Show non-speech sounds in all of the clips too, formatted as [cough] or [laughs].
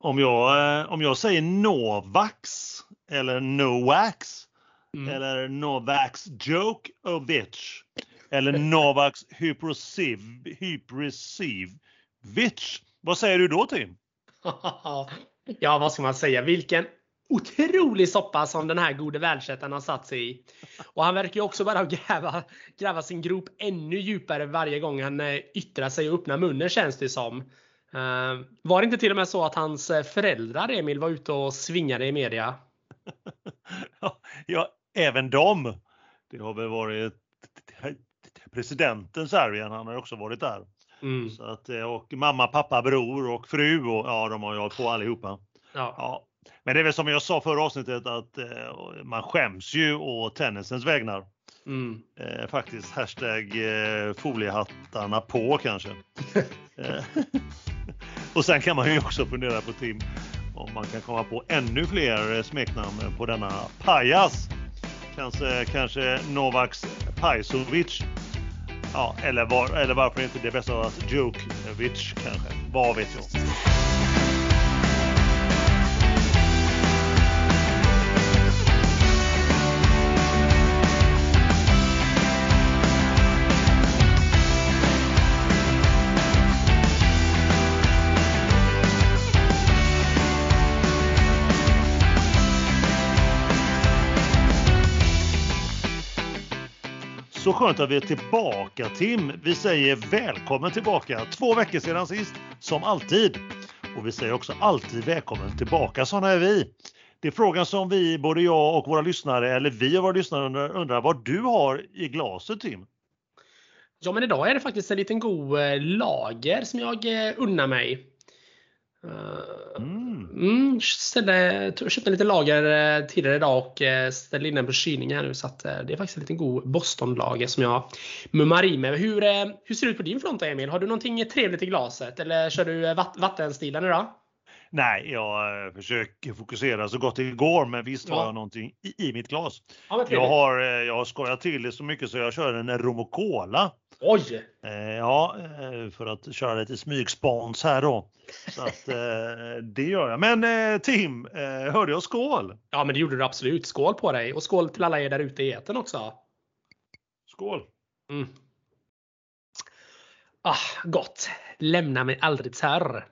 Om jag, eh, om jag säger Novax eller Novax Mm. eller Novax Djokovic eller [laughs] Novax Hyprosiv, Hypresivic. Vad säger du då Tim? [laughs] ja, vad ska man säga? Vilken otrolig soppa som den här gode världsrättaren har satt sig i. Och han verkar ju också bara [laughs] gräva, gräva sin grop ännu djupare varje gång han eh, yttrar sig och öppnar munnen känns det som. Eh, var det inte till och med så att hans eh, föräldrar Emil var ute och svingade i media? [laughs] ja, även de. Det har väl varit presidenten Serbien, han har också varit där. Mm. Så att, eh, och mamma, pappa, bror och fru och ja, de har ju hållit på allihopa. Ja. Ja. Men det är väl som jag sa förra avsnittet att eh, man skäms ju å tennisens vägnar. Mm. Eh, faktiskt. Hashtag eh, foliehattarna på kanske. [laughs] [laughs] Och sen kan man ju också fundera på Tim om man kan komma på ännu fler eh, smeknamn på denna pajas. Kanske, kanske Novaks Pajsovic. Ja, eller, var, eller varför inte det bästa av Djokovic kanske. Vad vet jag. Så skönt att vi är tillbaka Tim. Vi säger välkommen tillbaka. Två veckor sedan sist, som alltid. Och vi säger också alltid välkommen tillbaka, sådana är vi. Det är frågan som vi, både jag och våra lyssnare, eller vi och våra lyssnare undrar, vad du har i glaset Tim? Ja, men idag är det faktiskt en liten god eh, lager som jag eh, unnar mig. Eh, Mm. Mm, ställde, köpte lite lager eh, tidigare idag och eh, ställde in den på kylning här nu så att eh, det är faktiskt en liten god Boston-lager som jag mummar i mig. Hur, hur ser det ut på din front Emil? Har du någonting trevligt i glaset eller kör du vatt, vattenstilen idag? Nej, jag försöker fokusera så gott det går, men visst har Ja. jag någonting i, i mitt glas. Ja, Jag har, jag har skojat till det så mycket så jag kör en rom och cola. Oj! Eh, ja, eh, för att köra lite smygspons här då. Så att eh, det gör jag. Men eh, Tim, eh, hörde jag skål? Ja, men det gjorde du absolut. Skål på dig och skål till alla er där ute i etern också. Skål! Mm. Ah, gott. Lämna mig aldrig terr.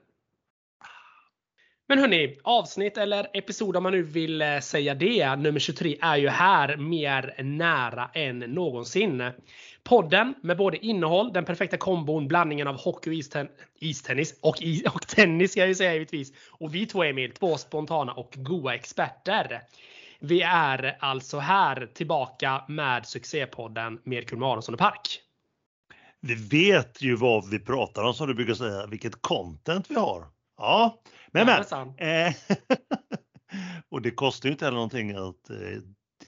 Men hörni, avsnitt eller episod om man nu vill säga det, nummer 23 är ju här mer nära än någonsin. Podden med både innehåll, den perfekta kombon, blandningen av hockey och isten- istennis och, och tennis ska jag ju säga givetvis. Och vi två Emil, två spontana och goa experter. Vi är alltså här tillbaka med succépodden med Kulma Aronsson och Park. Vi vet ju vad vi pratar om som du brukar säga, vilket content vi har. Ja, men men. Jajamensan. Eh, [laughs] och det kostar ju inte heller någonting att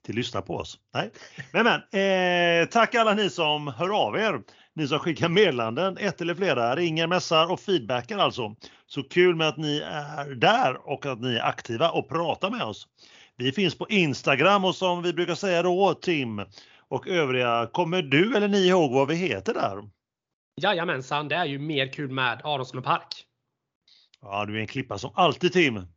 eh, till lyssna på oss. Nej. Men men, eh, tack alla ni som hör av er. Ni som skickar meddelanden, ett eller flera, ringer, mässar och feedbackar alltså. Så kul med att ni är där och att ni är aktiva och pratar med oss. Vi finns på Instagram och som vi brukar säga då, Tim och övriga, kommer du eller ni ihåg vad vi heter där? Jajamensan, det är ju mer kul med Aronsson och Park. Ja, du är en klippa som alltid Tim.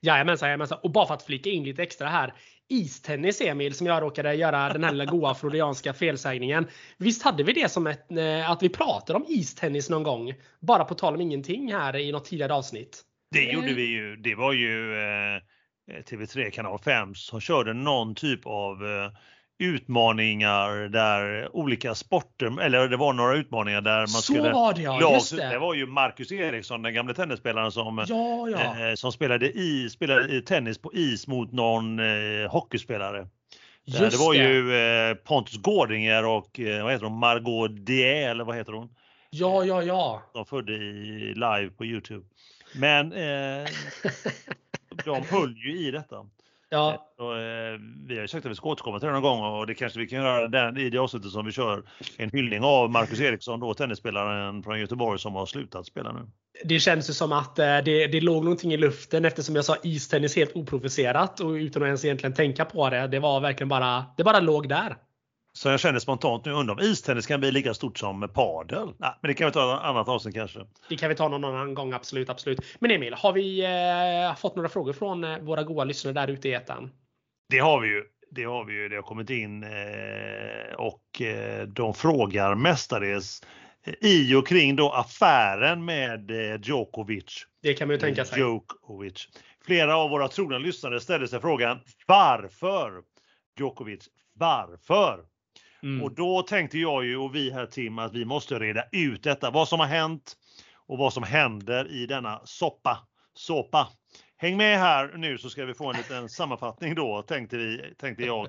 Jajamensan, jajamensan. Och bara för att flika in lite extra här. Istennis Emil, som jag råkade göra den här lilla goa freudianska felsägningen. Visst hade vi det som ett, eh, att vi pratade om istennis någon gång? Bara på tal om ingenting här i något tidigare avsnitt. Det Mm. gjorde vi ju. Det var ju eh, TV3 kanal 5 som körde någon typ av eh, utmaningar där olika sporter, eller det var några utmaningar där man Så skulle var det ja, just det. det var ju Marcus Eriksson, den gamle tennisspelaren som, Ja, ja. eh, som spelade, i, spelade i tennis på is mot någon eh, hockeyspelare. Där Just det var ju eh, Pontus Gårdinger och eh, vad heter hon, Margot Dier, eller vad heter hon? Ja, ja, ja. De födde i live på Youtube. Men eh, [laughs] de höll ju i detta. Ja. Och, eh, vi har ju sagt att vi ska återkomma till det någon gång och det kanske vi kan göra där, i det avsnittet som vi kör. En hyllning av Marcus Eriksson, då tennisspelaren från Göteborg som har slutat spela nu. Det känns ju som att eh, det, det låg någonting i luften eftersom jag sa istennis helt oprovocerat och utan att ens egentligen tänka på det. Det var verkligen bara, det bara låg där. Så jag känner spontant nu, undrar om istennis kan bli lika stort som padel? Nej, men det kan vi ta ett annat avsnitt kanske. Det kan vi ta någon annan gång, absolut. absolut. Men Emil, har vi eh, fått några frågor från eh, våra goa lyssnare där ute i etern? Det har vi ju. Det har vi ju. Det har kommit in eh, och eh, de frågar mestadels eh, i och kring då affären med Djokovic. Det kan man ju tänka sig. Djokovic. Flera av våra trogna lyssnare ställde sig frågan varför Djokovic? Varför? Mm. Och då tänkte jag ju och vi här Tim att vi måste reda ut detta. Vad som har hänt och vad som händer i denna soppa. Såpa. Häng med här nu så ska vi få en liten [laughs] sammanfattning då tänkte, vi, tänkte jag.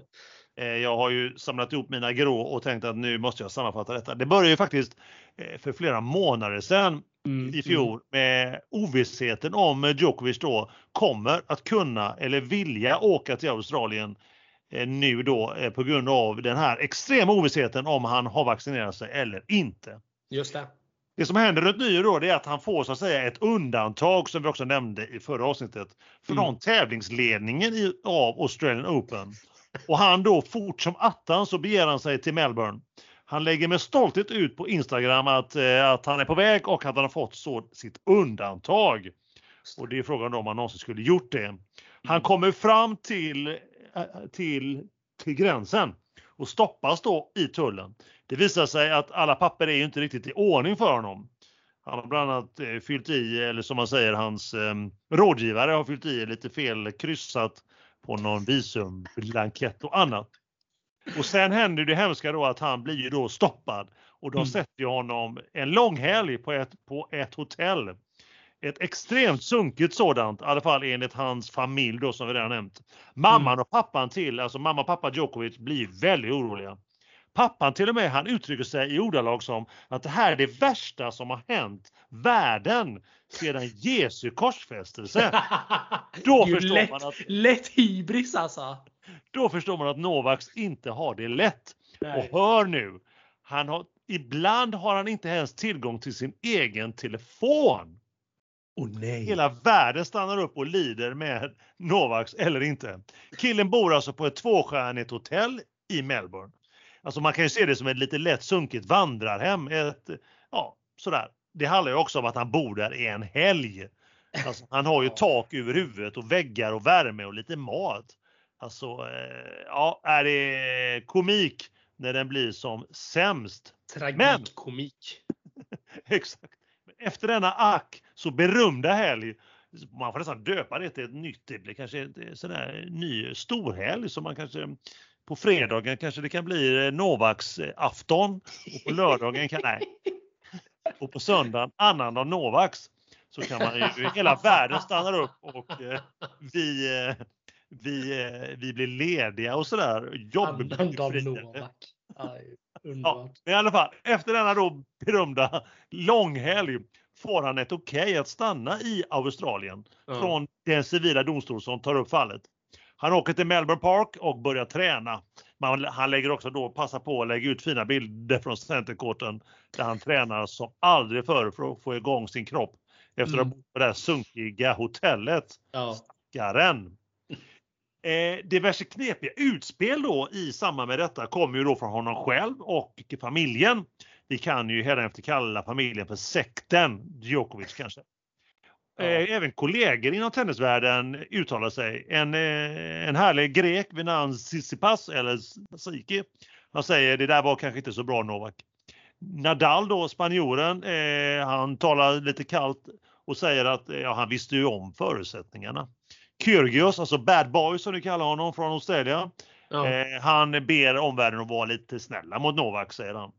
Eh, jag har ju samlat ihop mina grå och tänkt att nu måste jag sammanfatta detta. Det började ju faktiskt eh, för flera månader sedan mm, i fjol mm. med ovissheten om Djokovic då kommer att kunna eller vilja åka till Australien nu då eh, på grund av den här extrema ovissheten om han har vaccinerat sig eller inte. Just det. Det som händer runt nyår då är att han får så att säga ett undantag som vi också nämnde i förra avsnittet från mm. tävlingsledningen i, av Australian Open. Och han då fort som attan så beger han sig till Melbourne. Han lägger med stolthet ut på Instagram att, eh, att han är på väg och att han har fått så sitt undantag. Och det är frågan om han någonsin skulle gjort det. Han mm. kommer fram till till, till gränsen och stoppas då i tullen. Det visar sig att alla papper är inte riktigt i ordning för honom. Han har bland annat eh, fyllt i, eller som man säger, hans eh, rådgivare har fyllt i lite fel kryssat på någon visumblankett och annat. Och sen händer det hemska då att han blir ju då stoppad och de mm. sätter honom en lång helg på ett, på ett hotell ett extremt sunkigt sådant, i alla fall enligt hans familj då som vi redan nämnt. Mamman mm. och pappan till, alltså mamma och pappa Djokovic blir väldigt oroliga. Pappan till och med, han uttrycker sig i ordalag som att det här är det värsta som har hänt världen sedan Jesu korsfästelse. [laughs] Då förstår lätt, man att... Lätt hybris alltså. Då förstår man att Novaks inte har det lätt. Nej. Och hör nu, han har, ibland har han inte ens tillgång till sin egen telefon. Oh, nej. Hela världen stannar upp och lider med Novaks eller inte. Killen bor alltså på ett tvåstjärnigt hotell i Melbourne. Alltså man kan ju se det som ett lite lätt sunkigt vandrarhem. Ett, ja, sådär. Det handlar ju också om att han bor där i en helg. Alltså, han har ju tak över huvudet och väggar och värme och lite mat. Alltså, eh, ja, är det komik när den blir som sämst. Tragikkomik. [laughs] Exakt efter denna ack så berömda helg man får nästan döpa det till ett nytt, det blir kanske en sån ny storhelg som man kanske på fredagen kanske det kan bli eh, Novaks afton och på lördagen kan, nej. Och på söndagen annandag Novaks så kan man ju, hela världen stannar upp och eh, vi, eh, vi, eh, vi blir lediga och sådär. Annandag Novak. Aj. Ja, i alla fall, efter denna då berömda långhelg får han ett okej okay att stanna i Australien mm. från den civila domstol som tar upp fallet. Han åker till Melbourne Park och börjar träna. Man, han lägger också då, passar på att lägga ut fina bilder från centercourten där han tränar som aldrig förr för att få igång sin kropp efter mm. att ha bott på det här sunkiga hotellet. Ja. Stackaren! Eh, diverse knepiga utspel då i samband med detta kommer ju då från honom själv och familjen. Vi kan ju hädanefter kalla familjen för sekten Djokovic kanske. Ja. Eh, även kollegor inom tennisvärlden uttalar sig. En, eh, en härlig grek vid namn Tsitsipas, eller Siki, han säger det där var kanske inte så bra Novak. Nadal då, spanjoren, eh, han talar lite kallt och säger att ja, han visste ju om förutsättningarna. Kyrgios, alltså Bad Boy som du kallar honom från Australien. Ja. Eh, han ber omvärlden att vara lite snälla mot Novak säger han.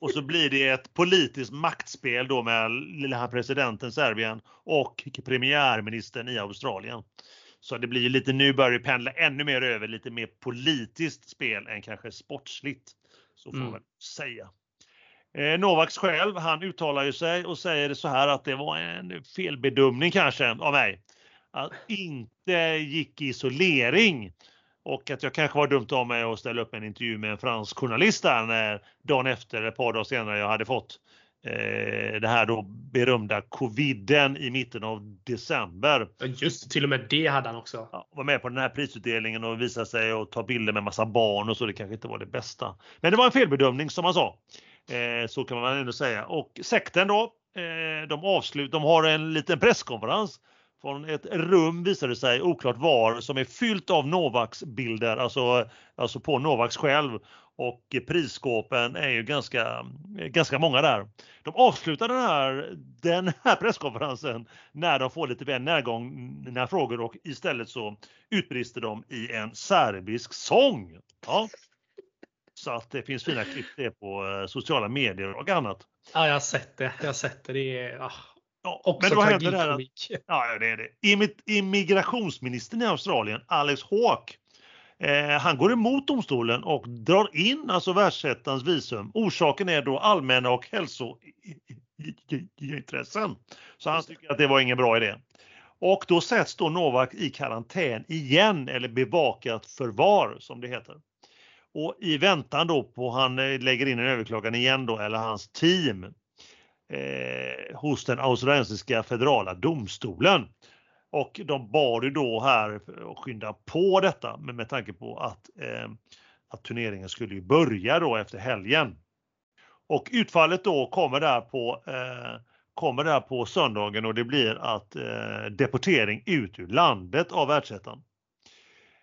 Och så blir det ett politiskt maktspel då med lilla presidenten Serbien och premiärministern i Australien. Så det blir lite, nu börjar det pendla ännu mer över lite mer politiskt spel än kanske sportsligt. Så får mm. man säga. Eh, Novaks själv, han uttalar ju sig och säger så här att det var en felbedömning kanske av mig att inte gick i isolering. Och att jag kanske var dumt av mig att ställa upp en intervju med en fransk journalist där när, dagen efter, ett par dagar senare, jag hade fått eh, det här då berömda coviden i mitten av december. Just till och med det hade han också. Ja, var med på den här prisutdelningen och visade sig och ta bilder med massa barn och så. Det kanske inte var det bästa. Men det var en felbedömning som man sa. Eh, så kan man ändå säga. Och sekten då, eh, de avslut, de har en liten presskonferens från ett rum visade det sig, oklart var, som är fyllt av Novaks bilder, alltså, alltså på Novaks själv. Och prisskåpen är ju ganska, ganska många där. De avslutar den här, den här presskonferensen när de får lite mer närgångna frågor och istället så utbrister de i en serbisk sång. Ja. Så att det finns fina klipp det på eh, sociala medier och annat. Ja, jag har sett det. Jag har sett det. det är, ah. Ja, Också men då händer det här ja, det är det. Immigrationsministern i Australien, Alex Hawke, eh, han går emot domstolen och drar in alltså världsettans visum. Orsaken är då allmänna och hälsointressen. Så han tycker att det var ingen bra idé. Och då sätts då Novak i karantän igen eller bevakat förvar som det heter. Och i väntan då på han eh, lägger in en överklagan igen då eller hans team eh, hos den australiensiska federala domstolen. Och de bad ju då här att skynda på detta med, med tanke på att, eh, att turneringen skulle ju börja då efter helgen. Och utfallet då kommer där på eh, kommer där på söndagen och det blir att eh, deportering ut ur landet av världsettan.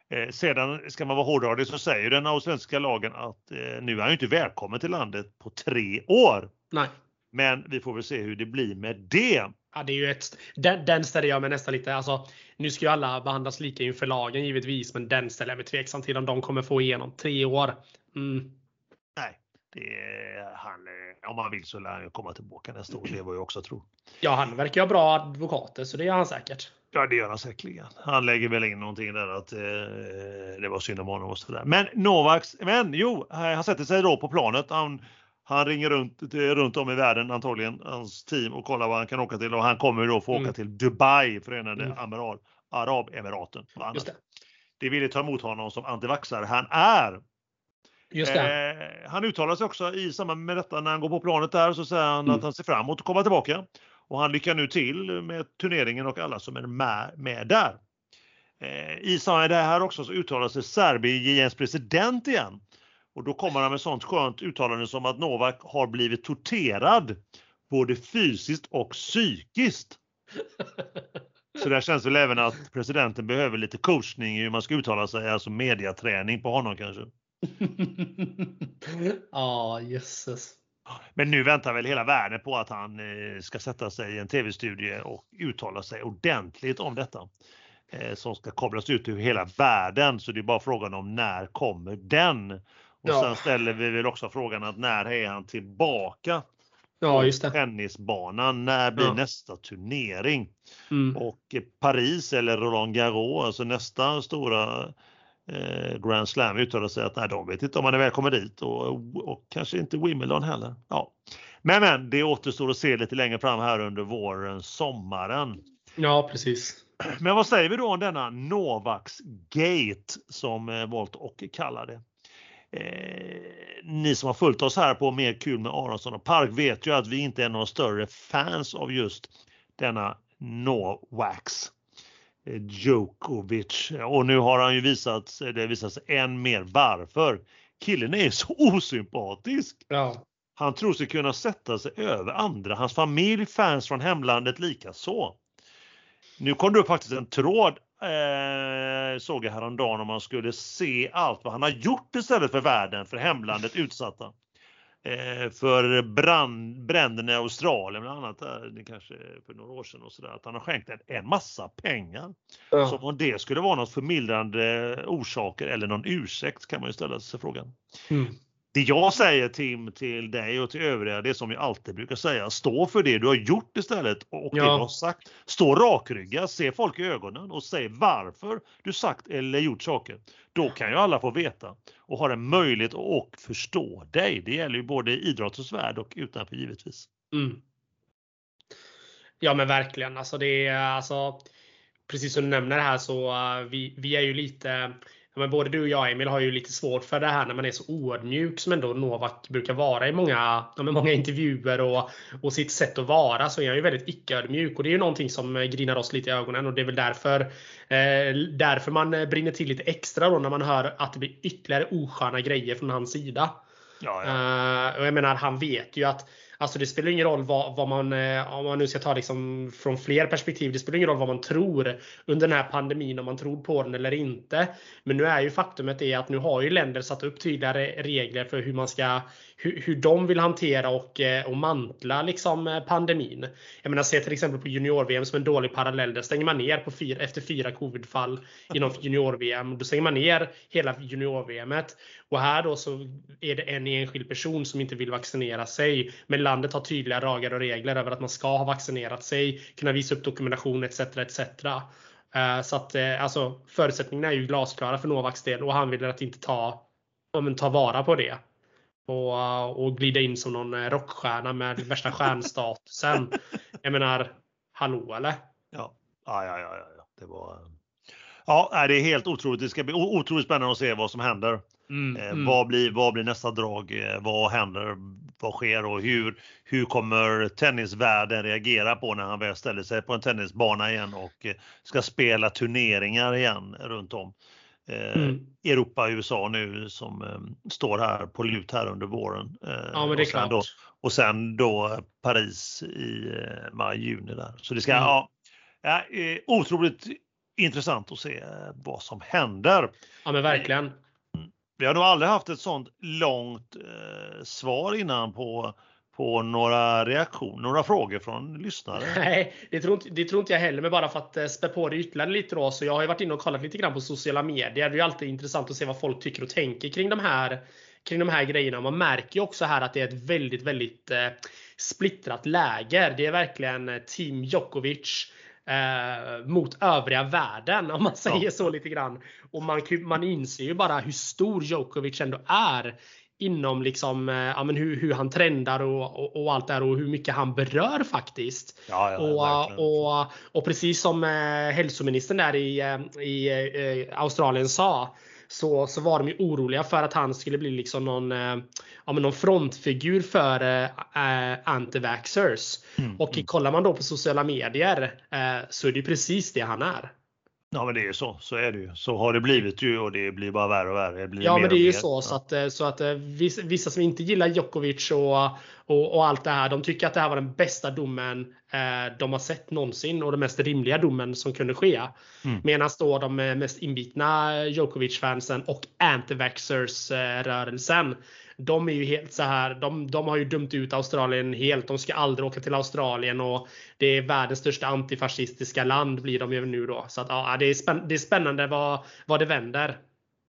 Eh, sedan ska man vara hårdradig så säger den australiensiska lagen att eh, nu är han inte välkommen till landet på tre år. Nej. Men vi får väl se hur det blir med det. Ja, det är ju ett, den, den ställer jag mig nästan lite, alltså, nu ska ju alla behandlas lika inför lagen givetvis, men den ställer jag mig tveksam till om de kommer få igenom tre år. Mm. Nej, det är, han, eh, om han vill så lär han komma tillbaka nästa år. Det var jag också tro. Ja, han verkar ju ha bra advokater så det gör han säkert. Ja, det gör han säkerligen. Han lägger väl in någonting där att eh, det var synd om honom och sådär. Men Novaks, men jo, han sätter sig då på planet. Han han ringer runt, runt om i världen antagligen, hans team och kollar vad han kan åka till och han kommer då få mm. åka till Dubai, Förenade mm. Amiral, Arabemiraten. Just det. det ville ta emot honom som antivaxare han är. Just det. Eh, han uttalar sig också i samband med detta när han går på planet där så säger han mm. att han ser fram emot att komma tillbaka. Och han lyckar nu till med turneringen och alla som är med, med där. Eh, I samband med det här också så uttalar sig Serbiens president igen och då kommer han med sånt skönt uttalande som att Novak har blivit torterad både fysiskt och psykiskt. [laughs] Så där känns väl även att presidenten behöver lite coachning i hur man ska uttala sig, alltså mediaträning på honom kanske. [laughs] Ja, oh, jösses. Men nu väntar väl hela världen på att han eh, ska sätta sig i en tv-studie och uttala sig ordentligt om detta. Eh, som ska kablas ut till hela världen, så det är bara frågan om när kommer den? Och ja. sen ställer vi väl också frågan att när är han tillbaka? Ja, just det. Tennisbanan, när blir ja. nästa turnering? Mm. Och Paris eller Roland Garros, alltså nästa stora eh, Grand Slam uttalar sig att nej, de vet inte om han är välkommen dit och, och kanske inte Wimbledon heller. Ja. Men, men det återstår att se lite längre fram här under våren, sommaren. Ja, precis. Men vad säger vi då om denna Novaks Gate som eh, valt att kalla det? Eh, ni som har följt oss här på Mer kul med Aronsson och Park vet ju att vi inte är några större fans av just denna Novax. Eh, Djokovic. Och nu har han ju visat, det visat sig än mer varför. Killen är [laughs] så osympatisk. Ja. Han tror sig kunna sätta sig över andra, hans familj, fans från hemlandet lika så. Nu kom det upp faktiskt en tråd eh, såg jag häromdagen om man skulle se allt vad han har gjort istället för världen, för hemlandet utsatta. Eh, för brand, bränderna i Australien bland annat, där, det kanske för några år sedan och sådär, att han har skänkt en, en massa pengar. Ja. Som om det skulle vara något förmildrande orsaker eller någon ursäkt kan man ju ställa sig frågan. Mm. Det jag säger Tim till dig och till övriga, det som jag alltid brukar säga, stå för det du har gjort istället och ja. det du har sagt. Stå rakryggad, se folk i ögonen och säg varför du sagt eller gjort saker. Då kan ju alla få veta och har en möjlighet att förstå dig. Det gäller ju både i idrottens värld och utanför givetvis. Mm. Ja men verkligen. Alltså det är alltså, precis som du nämner här så uh, vi, vi är ju lite men både du och jag Emil har ju lite svårt för det här när man är så oödmjuk som ändå Novak brukar vara i många, med många intervjuer och, och sitt sätt att vara så är han ju väldigt icke-ödmjuk och det är ju någonting som grinar oss lite i ögonen och det är väl därför eh, därför man brinner till lite extra då när man hör att det blir ytterligare osköna grejer från hans sida. Ja, ja. Uh, och jag menar han vet ju att Alltså det spelar ingen roll vad, vad man, eh, om man nu ska ta liksom från fler perspektiv, det spelar ingen roll vad man tror under den här pandemin, om man tror på den eller inte. Men nu är ju faktumet det att nu har ju länder satt upp tydligare regler för hur man ska hur, hur de vill hantera och, eh, och mantla liksom eh, pandemin. Jag menar, se till exempel på junior-VM som en dålig parallell. Där stänger man ner på fyra, efter fyra covidfall inom [laughs] junior-VM. Då stänger man ner hela junior-VMet. Och här då så är det en enskild person som inte vill vaccinera sig. Men landet har tydliga lagar och regler över att man ska ha vaccinerat sig, kunna visa upp dokumentation etc. etc. Eh, så att alltså, förutsättningarna är ju glasklara för Novaks del och han vill att inte ta, ta vara på det och, och glida in som någon eh, rockstjärna med värsta [laughs] stjärnstatusen. Jag menar, hallå eller? Ja, ja, ja, ja, ja. det var. Ja, det är helt otroligt. Det ska bli otroligt spännande att se vad som händer. Mm, eh, mm. Vad, blir, vad blir nästa drag? Eh, vad händer? Vad sker och hur, hur kommer tennisvärlden reagera på när han väl ställer sig på en tennisbana igen och ska spela turneringar igen runt om? Eh, mm. Europa och USA nu som eh, står här på lut här under våren. Eh, ja, men det är klart. Då, och sen då Paris i maj, juni där. Så det ska, mm. ja, ja, otroligt intressant att se vad som händer. Ja men verkligen. Vi har nog aldrig haft ett sånt långt eh, svar innan på på några reaktioner, några frågor från lyssnare? Nej, det tror, inte, det tror inte jag heller. Men bara för att eh, spä på det ytterligare lite då. Så jag har ju varit inne och kollat lite grann på sociala medier. Det är ju alltid intressant att se vad folk tycker och tänker kring de här, kring de här grejerna. Man märker ju också här att det är ett väldigt, väldigt eh, splittrat läger. Det är verkligen eh, Team Djokovic eh, mot övriga världen om man säger ja. så lite grann. Och man, man inser ju bara hur stor Djokovic ändå är inom liksom, eh, ja, men hur, hur han trendar och, och, och, allt där och hur mycket han berör faktiskt. Ja, ja, och, och, och, precis som eh, hälsoministern där i, eh, i eh, Australien sa så, så var de ju oroliga för att han skulle bli liksom någon, eh, ja, men någon frontfigur för eh, antivaxxers. Mm, och mm. kollar man då på sociala medier eh, så är det precis det han är. Ja men det är ju så, så är det ju. Så har det blivit ju och det blir bara värre och värre. Det ja men det är ju så, så att, eh, så att eh, vissa som inte gillar Djokovic och, och, och, allt det här, de tycker att det här var den bästa domen eh, de har sett någonsin och den mest rimliga domen som kunde ske. Mm. Medan då de mest inbitna Djokovic-fansen och antivaxxers-rörelsen de är ju helt så här. De, de har ju dömt ut Australien helt. De ska aldrig åka till Australien och det är världens största antifascistiska land blir de ju nu då. Så att, ja, det, är spänn, det är spännande vad, vad det vänder.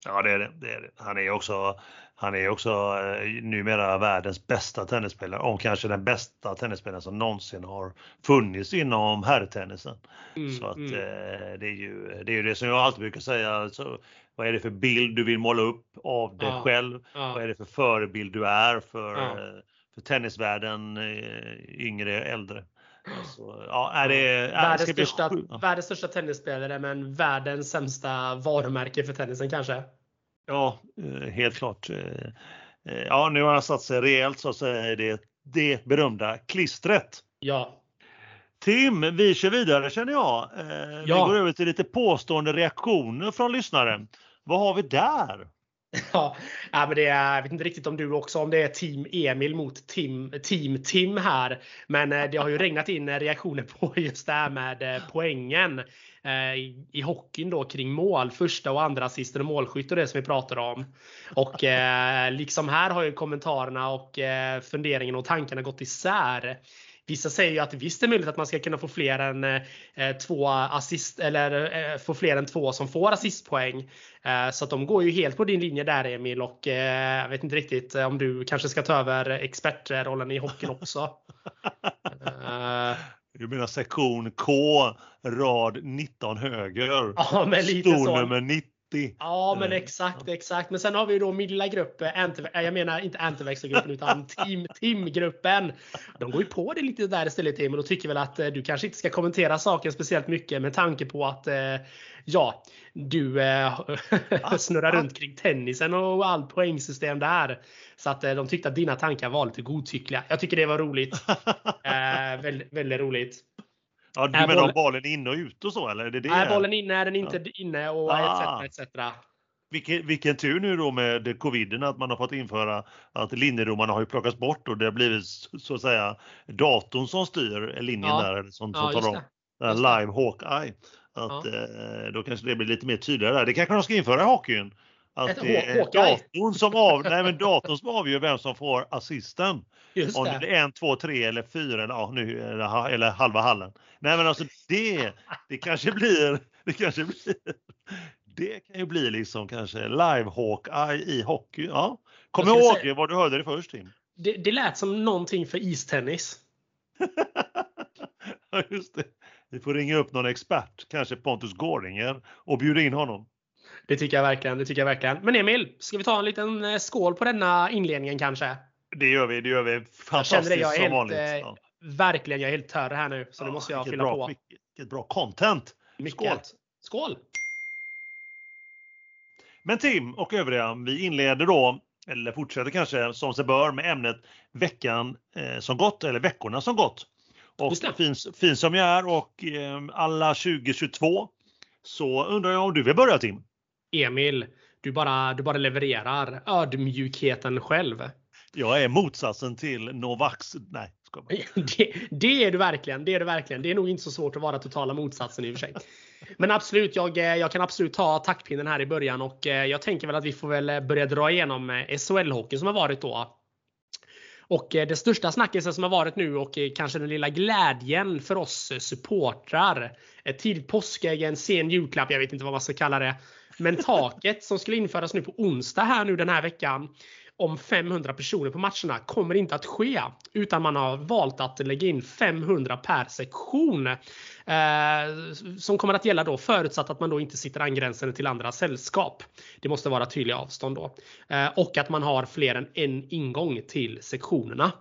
Ja, det är det. det, är det. Han är också, han är också eh, numera världens bästa tennisspelare och kanske den bästa tennisspelaren som någonsin har funnits inom herrtennisen. Mm, så att mm. eh, det, är ju, det är ju det som jag alltid brukar säga. Alltså, vad är det för bild du vill måla upp av dig ja, själv? Ja. Vad är det för förebild du är för. Eh, för tennisvärlden, eh, yngre, äldre? Alltså, ja, är det, är, världens, största, världens största tennisspelare men världens sämsta varumärke för tennisen kanske? Ja, eh, helt klart. Ja, nu har han satt sig rejält så att säga det, det berömda klistret. Ja. Tim, vi kör vidare känner jag. Ja. Vi går över till lite påstående reaktioner från lyssnaren. Vad har vi där? [laughs] Ja, men det är, jag vet inte riktigt om du också, om det är Team Emil mot Team, team Tim här. Men eh, det har ju regnat in reaktioner på [laughs] just det här med eh, poängen eh, i hockeyn då kring mål. Första och andra assisten och målskytt och det som vi pratar om. Och liksom här har ju kommentarerna och funderingen och tankarna gått isär. Vissa säger ju att visst är möjligt att man ska kunna få fler än eh, två assist eller eh, få fler än två som får assistpoäng. Eh, så att de går ju helt på din linje där Emil och eh, jag vet inte riktigt eh, om du kanske ska ta över expertrollen i hockeyn också. Eh, du menar sektion K, rad 19 höger. Ja, men lite Stor så. nummer 19 Ja, men exakt, exakt. Men sen har vi ju då min lilla grupp, jag menar inte antiväxelgruppen utan [laughs] team, teamgruppen. De går ju på det lite där istället Tim och då tycker väl att du kanske inte ska kommentera saken speciellt mycket med tanke på att ja, du äh, [laughs] snurrar runt kring tennisen och allt poängsystem där. Så att de tyckte att dina tankar var lite godtyckliga. Jag tycker det var roligt. [laughs] väldigt, väldigt roligt. Ja, du är menar bollen... bollen inne och ute och så eller? Är det det? Är bollen inne? Är den inte ja. inne? Och ah. etc. etc. Vilken, vilken tur nu då med coviden att man har fått införa att linjedomarna har ju plockats bort och det har blivit så att säga datorn som styr linjen ja. där som, som ja, tar om. Live Hawkeye. Att, ja. eh, då kanske det blir lite mer tydligare där. Det kanske de ska införa i hockeyn. Att det är datorn som, av, nej, men datorn som avgör vem som får assisten. Just Om det är en, två, tre eller fyra eller, ja, nu, eller, eller halva hallen. Nej men alltså det, det kanske blir, det kanske blir, det kan ju bli liksom kanske live Hawkeye i hockey. Ja. Kom ihåg säga, vad du hörde det först Tim. Det, det lät som någonting för istennis. [laughs] ja, just det. Vi får ringa upp någon expert, kanske Pontus Gårdinger och bjuda in honom. Det tycker jag verkligen. Det tycker jag verkligen. Men Emil, ska vi ta en liten eh, skål på denna inledningen kanske? Det gör vi. Det gör vi. Fantastiskt jag jag som helt, vanligt. Eh, ja. Verkligen, jag är helt törr här nu. Så ja, nu måste jag fylla bra, på. Vilket bra content! Mycket. Skål! Skål! Men Tim och övriga, vi inleder då, eller fortsätter kanske som sig bör med ämnet veckan eh, som gått, eller veckorna som gått. Och fin, fin som jag är och alla 2022 så undrar jag om du vill börja Tim? Emil, du bara, du bara levererar ödmjukheten själv. Jag är motsatsen till Novax. Nej, ska [laughs] det, det är du verkligen. Det är du verkligen. Det är nog inte så svårt att vara totala motsatsen i och för sig. Men absolut, jag, jag kan absolut ta taktpinnen här i början och eh, jag tänker väl att vi får väl börja dra igenom eh, SHL-hockeyn som har varit då. Och eh, det största snackisen som har varit nu och kanske den lilla glädjen för oss supportrar. Ett tidigt påskägg, en sen julklapp, jag vet inte vad man ska kalla det. Men taket som skulle införas nu på onsdag här nu den här veckan om 500 personer på matcherna kommer inte att ske. Utan man har valt att lägga in 500 per sektion. Eh, som kommer att gälla då förutsatt att man då inte sitter angränsande till andra sällskap. Det måste vara tydliga avstånd då. Eh, och att man har fler än en ingång till sektionerna.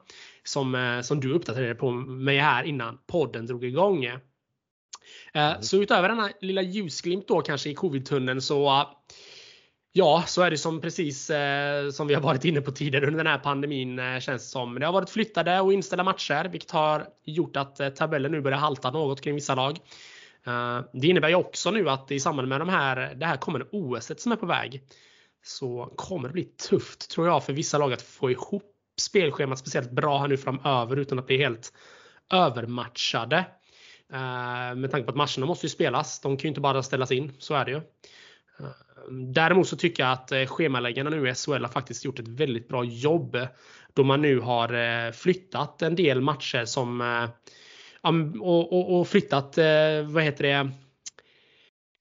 Som, eh, som du uppdaterade på mig här innan podden drog igång. Eh, mm. Så utöver denna lilla ljusglimt då kanske i covid-tunneln så Ja, så är det som precis eh, som vi har varit inne på tidigare under den här pandemin eh, känns det som. Det har varit flyttade och inställda matcher vilket har gjort att eh, tabellen nu börjar halta något kring vissa lag. Eh, det innebär ju också nu att i samband med de här, det här kommande OS som är på väg så kommer det bli tufft tror jag för vissa lag att få ihop spelschemat speciellt bra här nu framöver utan att bli helt övermatchade. Eh, med tanke på att matcherna måste ju spelas. De kan ju inte bara ställas in. Så är det ju. Eh, däremot så tycker jag att eh, schemaläggarna nu i SHL har faktiskt gjort ett väldigt bra jobb. Då man nu har flyttat en del matcher som och, och, och flyttat, vad heter det,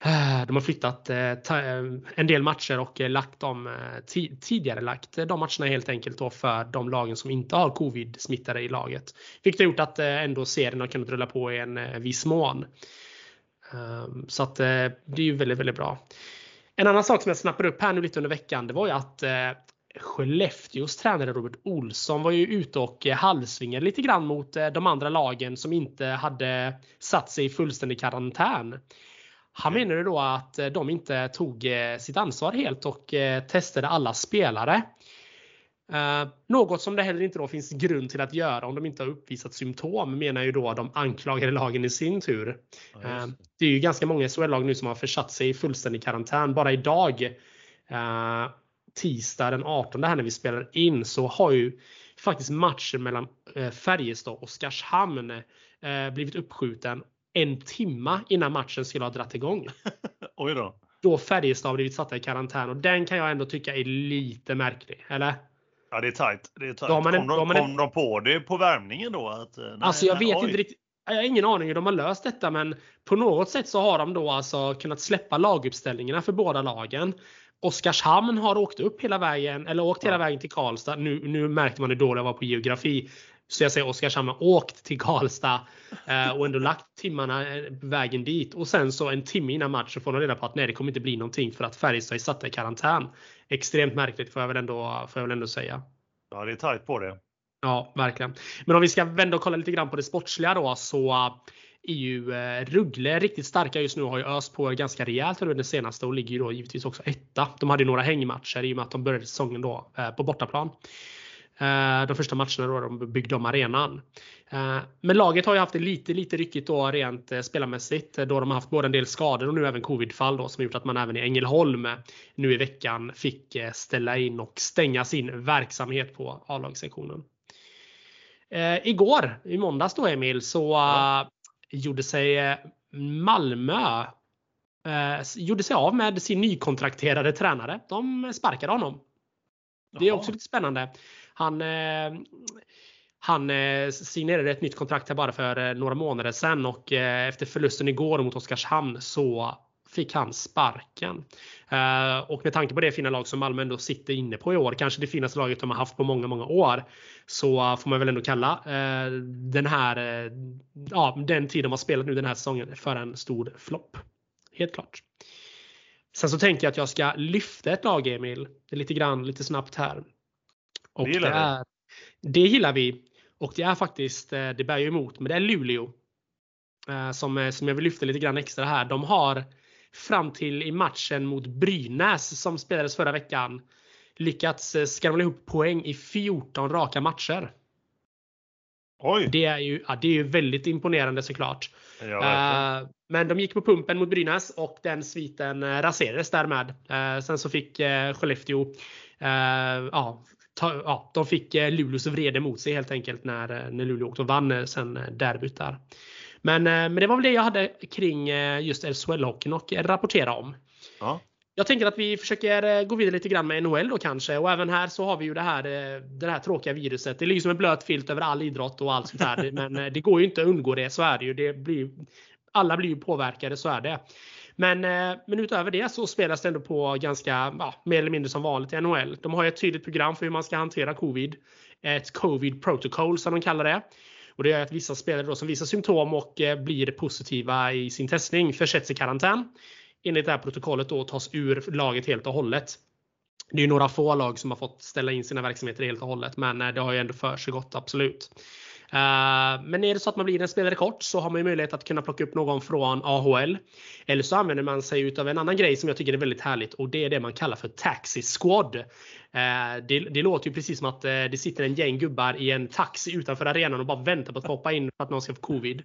[sighs] de har flyttat eh, eh, en del matcher och eh, lagt dem tidigare lagt de matcherna helt enkelt då för de lagen som inte har covid-smittade i laget. Vilket har gjort att ändå serien har kunnat rulla på i en viss mån. Ehm, så att det är ju väldigt, väldigt bra. En annan sak som jag snappade upp här nu lite under veckan, det var ju att Skellefteås tränare Robert Olsson var ju ute och halvsvingade lite grann mot de andra lagen som inte hade satt sig i fullständig karantän. Han menade då att eh, de inte tog sitt ansvar helt och testade alla spelare. Något som det heller inte då finns grund till att göra om de inte har uppvisat symptom menar ju då de anklagade lagen i sin tur. Ja, det är ju ganska många SHL-lag nu som har försatt sig i fullständig karantän. Bara idag, tisdag den 18 här när vi spelar in, så har ju faktiskt matchen mellan Färjestad och Oskarshamn blivit uppskjuten en timma innan matchen skulle ha dragit igång. [laughs] Oj då. Då Färjestad har blivit satta i karantän och den kan jag ändå tycka är lite märklig. Eller? Ja, det är tajt. Det är tajt. Kom, de, kom en... de på det på värmningen då? Att, eh, nej, alltså jag vet oj. inte riktigt. Jag har ingen aning hur de har löst detta men på något sätt så har de då alltså kunnat släppa laguppställningarna för båda lagen. Oskarshamn har åkt upp hela vägen, eller åkt hela vägen till Karlstad. Nu, nu märkte man hur dålig jag var på geografi. Så jag säger Oskarshamn har åkt till Karlstad eh, och ändå lagt timmarna eh, vägen dit. Och sen så en timme innan matchen får de reda på att nej, det kommer inte bli någonting för att Färjestad är satta i karantän. Extremt märkligt får jag väl ändå, får jag väl ändå säga. Ja, det är tajt på det. Ja, verkligen. Men om vi ska vända och kolla lite grann på det sportsliga då så är ju Ruggle riktigt starka just nu har ju öst på ganska rejält under det senaste och ligger ju då givetvis också etta. De hade ju några hängmatcher i och med att de började säsongen då på bortaplan. Eh, de första matcherna då de byggde om arenan. Eh, men laget har ju haft det lite, lite ryckigt då rent eh, spelarmässigt då de har haft både en del skador och nu även covidfall då som gjort att man även i Ängelholm nu i veckan fick ställa in och stänga sin verksamhet på A-lagssektionen. Igår, i måndags då Emil, så ja. gjorde sig Malmö gjorde sig av med sin nykontrakterade tränare. De sparkade honom. Det är också lite spännande. Han, eh, han eh, signerade ett nytt kontrakt här bara för eh, några månader sedan och efter förlusten igår mot Oskarshamn så fick han sparken. och med tanke på det fina lag som Malmö ändå sitter inne på i år, kanske det finaste laget de har haft på många, många år, så får man väl ändå kalla den här, ja, den tid de har spelat nu den här säsongen för en stor flopp. Helt klart. Sen så tänker jag att jag ska lyfta ett lag Emil, lite grann, lite snabbt här. Och det gillar det, är, det gillar vi. Och det är faktiskt, eh, det bär ju emot, men det är Luleå. Eh, som, eh, som jag vill lyfta lite grann extra här. De har fram till i matchen mot Brynäs som spelades förra veckan lyckats skramla ihop poäng i 14 raka matcher. Oj. Det är ju, ja, det är ju väldigt imponerande såklart. Ja, uh, men de gick på pumpen mot Brynäs och den sviten raserades därmed. Uh, sen så fick uh, Skellefteå ja, ta, ja, de fick eh, Luleås vrede mot sig helt enkelt när, eh, när Luleå åkte och vann eh, sen derbyt där. Men, men det var väl det jag hade kring just SHL-hockeyn och rapportera om. Ja. Jag tänker att vi försöker gå vidare lite grann med NHL då kanske och även här så har vi ju det här, det här tråkiga viruset. Det ligger som en blöt filt över all idrott och allt sånt här. [laughs] Men det går ju inte att undgå det, så är det ju. Det blir, alla blir ju påverkade, så är det. Men, eh, men utöver det så spelas det ändå på ganska, ja, mer eller mindre som vanligt i NHL. De har ett tydligt program för hur man ska hantera covid. Ett covid protocol som de kallar det. Och det gör att vissa spelare då som visar symptom och eh, blir positiva i sin testning försätts i karantän. Enligt det här protokollet då tas ur laget helt och hållet. Det är några få lag som har fått ställa in sina verksamheter helt och hållet, men eh, det har ju ändå för sig gott absolut. Eh, men är det så att man blir en spelare kort så har man ju möjlighet att kunna plocka upp någon från AHL. Eller så använder man sig utav en annan grej som jag tycker är väldigt härligt och det är det man kallar för Taxi Squad. Eh, det, det låter ju precis som att eh, det sitter en gäng gubbar i en taxi utanför arenan och bara väntar på att hoppa in för att någon ska få covid.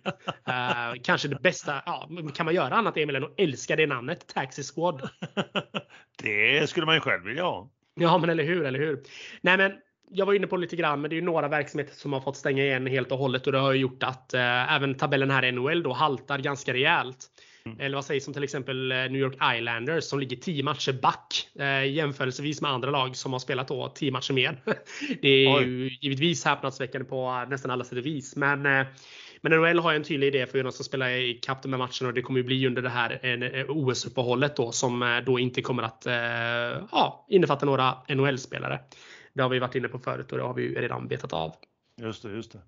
Kanske det bästa, ja, kan man göra annat Emil än att älska det namnet, Taxi Squad? [laughs] Det skulle man ju själv vilja ha. Ja men eller hur, eller hur. Nej men jag var inne på lite grann, men det är ju några verksamheter som har fått stänga igen helt och hållet och det har gjort att eh, även tabellen här i NHL då haltar ganska rejält. Mm. Eller vad sägs om till exempel eh, New York Islanders som ligger 10 matcher back eh, jämförelsevis med andra lag som har spelat då 10 matcher mer. [laughs] Det är Oj. ju givetvis häpnadsväckande på nästan alla sätt och vis. Men, eh, men NHL har en tydlig idé för hur de ska spela i kapp de här matcherna och det kommer ju bli under det här OS-uppehållet då som eh, då inte kommer att eh, ja, innefatta några NHL-spelare. Det har vi varit inne på förut och det har vi redan betat av. Just det, just det.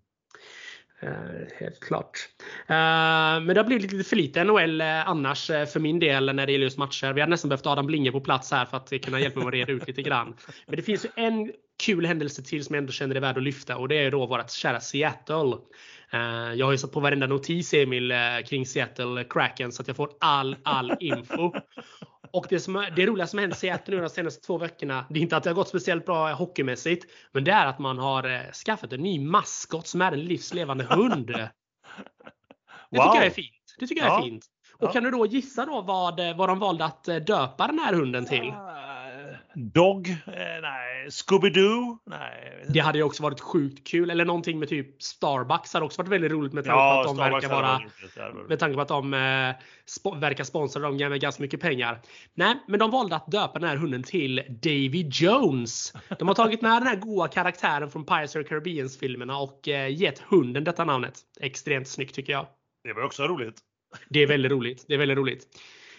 Uh, helt klart. Uh, men det har blivit lite för lite NHL uh, annars för min del när det gäller just matcher. Vi hade nästan behövt Adam Blinge på plats här för att kunna hjälpa mig att reda ut lite grann. Men det finns ju en kul händelse till som jag ändå känner är värd att lyfta och det är då vårt kära Seattle. Jag har ju satt på varenda notis Emil kring Seattle Kraken så att jag får all, all [laughs] info. Och det, som, det roliga som hänt i Seattle nu de senaste två veckorna, det är inte att det har gått speciellt bra hockeymässigt, men det är att man har eh, skaffat en ny maskot som är en livslevande hund. Det wow. tycker jag är fint. Det tycker jag är fint. Och ja. kan du då gissa då vad, eh, vad de valde att eh, döpa den här hunden till? Dog? Eh, nej. Scooby-Doo? Nej. Det hade ju också varit sjukt kul. Eller någonting med typ Starbucks hade också varit väldigt roligt med tanke ja, på att de Starbucks verkar vara med tanke på att de eh, sp verkar sponsra dem med ganska mycket pengar. Nej, men de valde att döpa den här hunden till Davy Jones. De har tagit med den här goa karaktären från Pirates of the Caribbeans filmerna och eh, gett hunden detta namnet. Extremt snyggt tycker jag. Det var också roligt. Det är väldigt roligt. Det är väldigt roligt.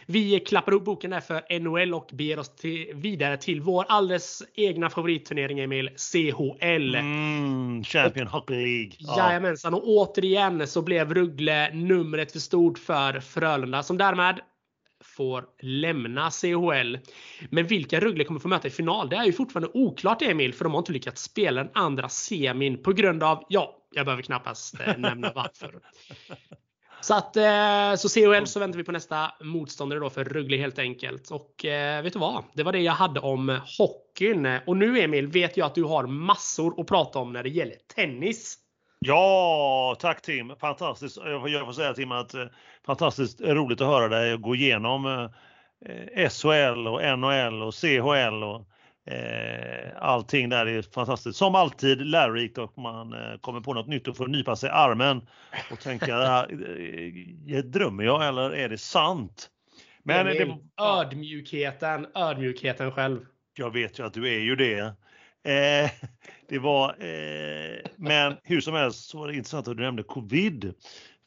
Vi klappar upp boken där för NHL och beger oss till, vidare till vår alldeles egna favoritturnering Emil, CHL. Mm, Champion Hockey League. Ja. Jajamensan, och återigen så blev Ruggle numret för stort för Frölunda som därmed får lämna CHL. Men vilka Rögle kommer få möta i final? Det är ju fortfarande oklart Emil, för de har inte lyckats spela den andra semin på grund av, ja, jag behöver knappast eh, nämna varför. [laughs] Så att eh, så CHL så väntar vi på nästa motståndare då för Rögle helt enkelt. Och eh, vet du vad? Det var det jag hade om hockeyn. Och nu Emil vet jag att du har massor att prata om när det gäller tennis. Ja, tack Tim. Fantastiskt. Jag får säga Tim att eh, fantastiskt roligt att höra dig gå igenom SHL och NHL och CHL och eh, allting där är fantastiskt. Som alltid lärorikt och man kommer på något nytt och får nypa sig i armen och tänka, drömmer jag eller är det sant? Men det, ödmjukheten, ödmjukheten själv. Jag vet ju att du är ju det. Eh, det var, eh, men hur som helst så var det intressant att du nämnde covid.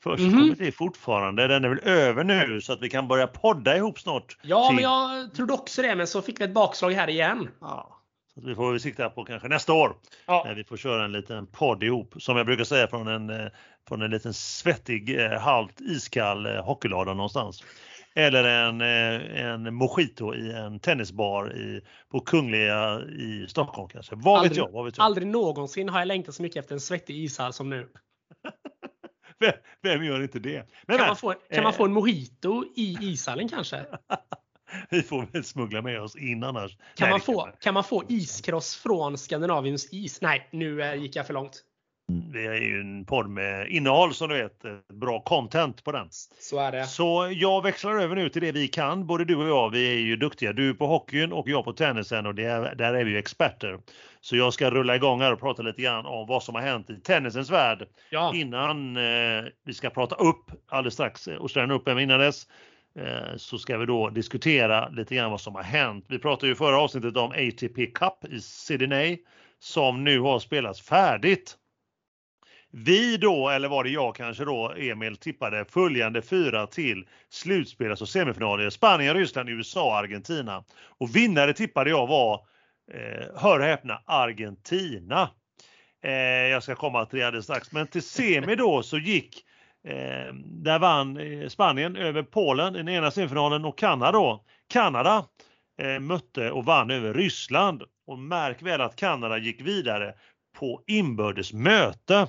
Först mm -hmm. det fortfarande. Den är väl över nu så att vi kan börja podda ihop snart. Ja, till... men jag trodde också det. Men så fick vi ett bakslag här igen. Ja, så vi får väl sikta på kanske nästa år. Ja. När vi får köra en liten podd ihop. Som jag brukar säga från en, eh, från en liten svettig, eh, halvt iskall hockeylada någonstans. Eller en, eh, en mojito i en tennisbar i, på Kungliga i Stockholm kanske. Vad aldrig, vet jag? Vad vet jag? Aldrig någonsin har jag längtat så mycket efter en svettig ishall som nu. [laughs] vem, vem, gör inte det? Men, kan, man få, kan man få en mojito i ishallen kanske? [laughs] Vi får väl smuggla med oss in annars. Kan, Nej, man, få, kan man få iskross från Skandinaviens is? Nej, nu eh, gick jag för långt. Vi är ju en podd med innehåll som du vet, bra content på den. Så är det. Så jag växlar över nu till det vi kan, både du och jag. Vi är ju duktiga. Du på hockeyn och jag på tennisen och är, där är vi ju experter. Så jag ska rulla igång här och prata lite grann om vad som har hänt i tennisens värld ja. innan eh, vi ska prata upp alldeles strax och ställa upp även innan dess eh, så ska vi då diskutera lite grann vad som har hänt. Vi pratade ju förra avsnittet om ATP Cup i Sydney som nu har spelats färdigt. Vi då, eller var det jag kanske då, Emil, tippade följande fyra till slutspel, alltså semifinaler. Spanien, Ryssland, USA, Argentina. Och vinnare tippade jag var, eh, hör och häpna, Argentina. Eh, jag ska komma till det alldeles strax. Men till semi då så gick, eh, där vann eh, Spanien över Polen i den ena semifinalen och Kanada då. Kanada eh, mötte och vann över Ryssland. Och märk väl att Kanada gick vidare på inbördes möte.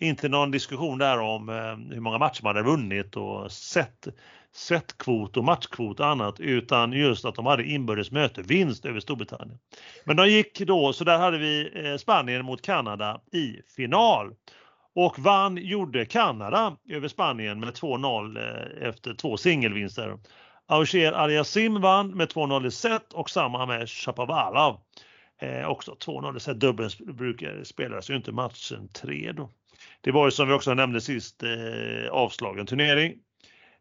Inte någon diskussion där om eh, hur många matcher man hade vunnit och sett setkvot och matchkvot och annat utan just att de hade inbördes möte, vinst över Storbritannien. Men de gick då, så där hade vi eh, Spanien mot Kanada i final. Och vann gjorde Kanada över Spanien med 2-0 eh, efter två singelvinster. Auger Aliasim vann med 2-0 i set och samma med Shapovalov. Eh, också 2-0 i set. Dubbeln brukar spelas ju inte matchen 3 då. Det var ju som vi också nämnde sist eh, avslagen turnering.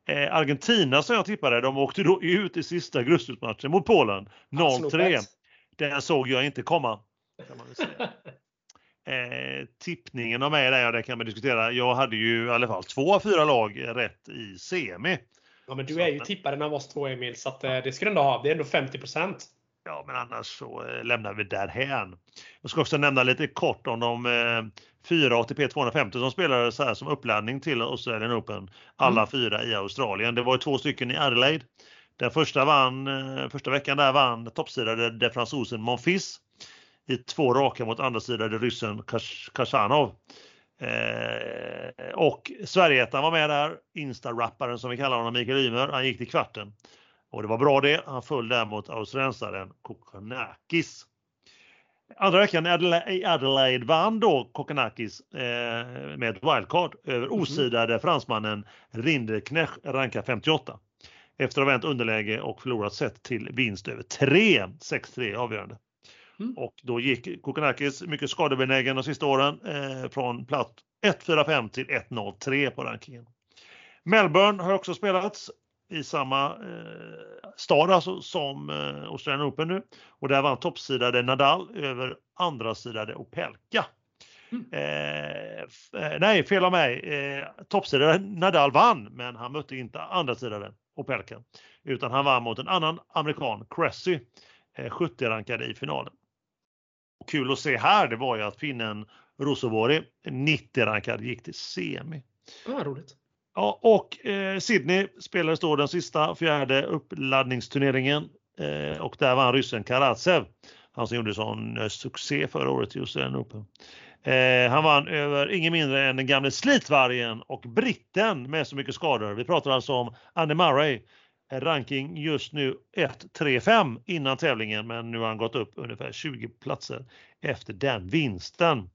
Eh, Argentina som jag tippade, de åkte då ut i sista gruppspelsmatchen mot Polen 0-3. Den såg jag inte komma. Kan man säga. [laughs] Eh, tippningen av mig där, det kan man diskutera. Jag hade ju i alla fall två av fyra lag rätt i semi. Ja, men du är ju tipparen av oss två Emil, så att, eh, det ska du ändå ha. Det är ändå 50 Ja, men annars så eh, lämnar vi därhän. Jag ska också nämna lite kort om de eh, fyra ATP 250 som spelade så här som uppladdning till Australian Open. Alla mm. fyra i Australien. Det var två stycken i Adelaide. Den första, vann, eh, första veckan där vann toppsidade de fransosen Monfils i två raka mot andra sidade ryssen Kashanov. Eh, och Sverigeettan var med där, Insta-rapparen som vi kallar honom, Mikael Ymer, han gick till kvarten. Och det var bra det. Han föll där mot australiensaren Kokonakis. Andra veckan i Adelaide vann då Kokonakis eh, med ett wildcard över mhm. osidade fransmannen Rinderknecht, rankad 58. Efter att ha vänt underläge och förlorat set till vinst över 3, 6-3 avgörande. Mm. Och då gick Kokonakis mycket skadebenägen de sista åren eh, från plats 1-4-5 till 1-0-3 på rankingen. Melbourne har också spelats i samma eh, stad alltså, som eh, Australian Open nu. Och där vann toppsidade Nadal över andra sidade Opelka. Mm. Eh, eh, nej, fel av mig. Eh, toppsidade Nadal vann, men han mötte inte andra sidade Opelka. Utan han vann mot en annan amerikan, Cressy, 70-rankad i finalen. Och kul att se här, det var ju att finnen Rosovori, 90-rankad, gick till semi. Ja, roligt. Ja, och eh, Sydney spelades då den sista fjärde uppladdningsturneringen eh, och där vann ryssen Karatsev. Han som gjorde sån eh, succé förra året just den Open. Eh, han vann över ingen mindre än den gamle slitvargen och britten med så mycket skador. Vi pratar alltså om Andy Murray. Eh, ranking just nu 1-3-5 innan tävlingen men nu har han gått upp ungefär 20 platser efter den vinsten.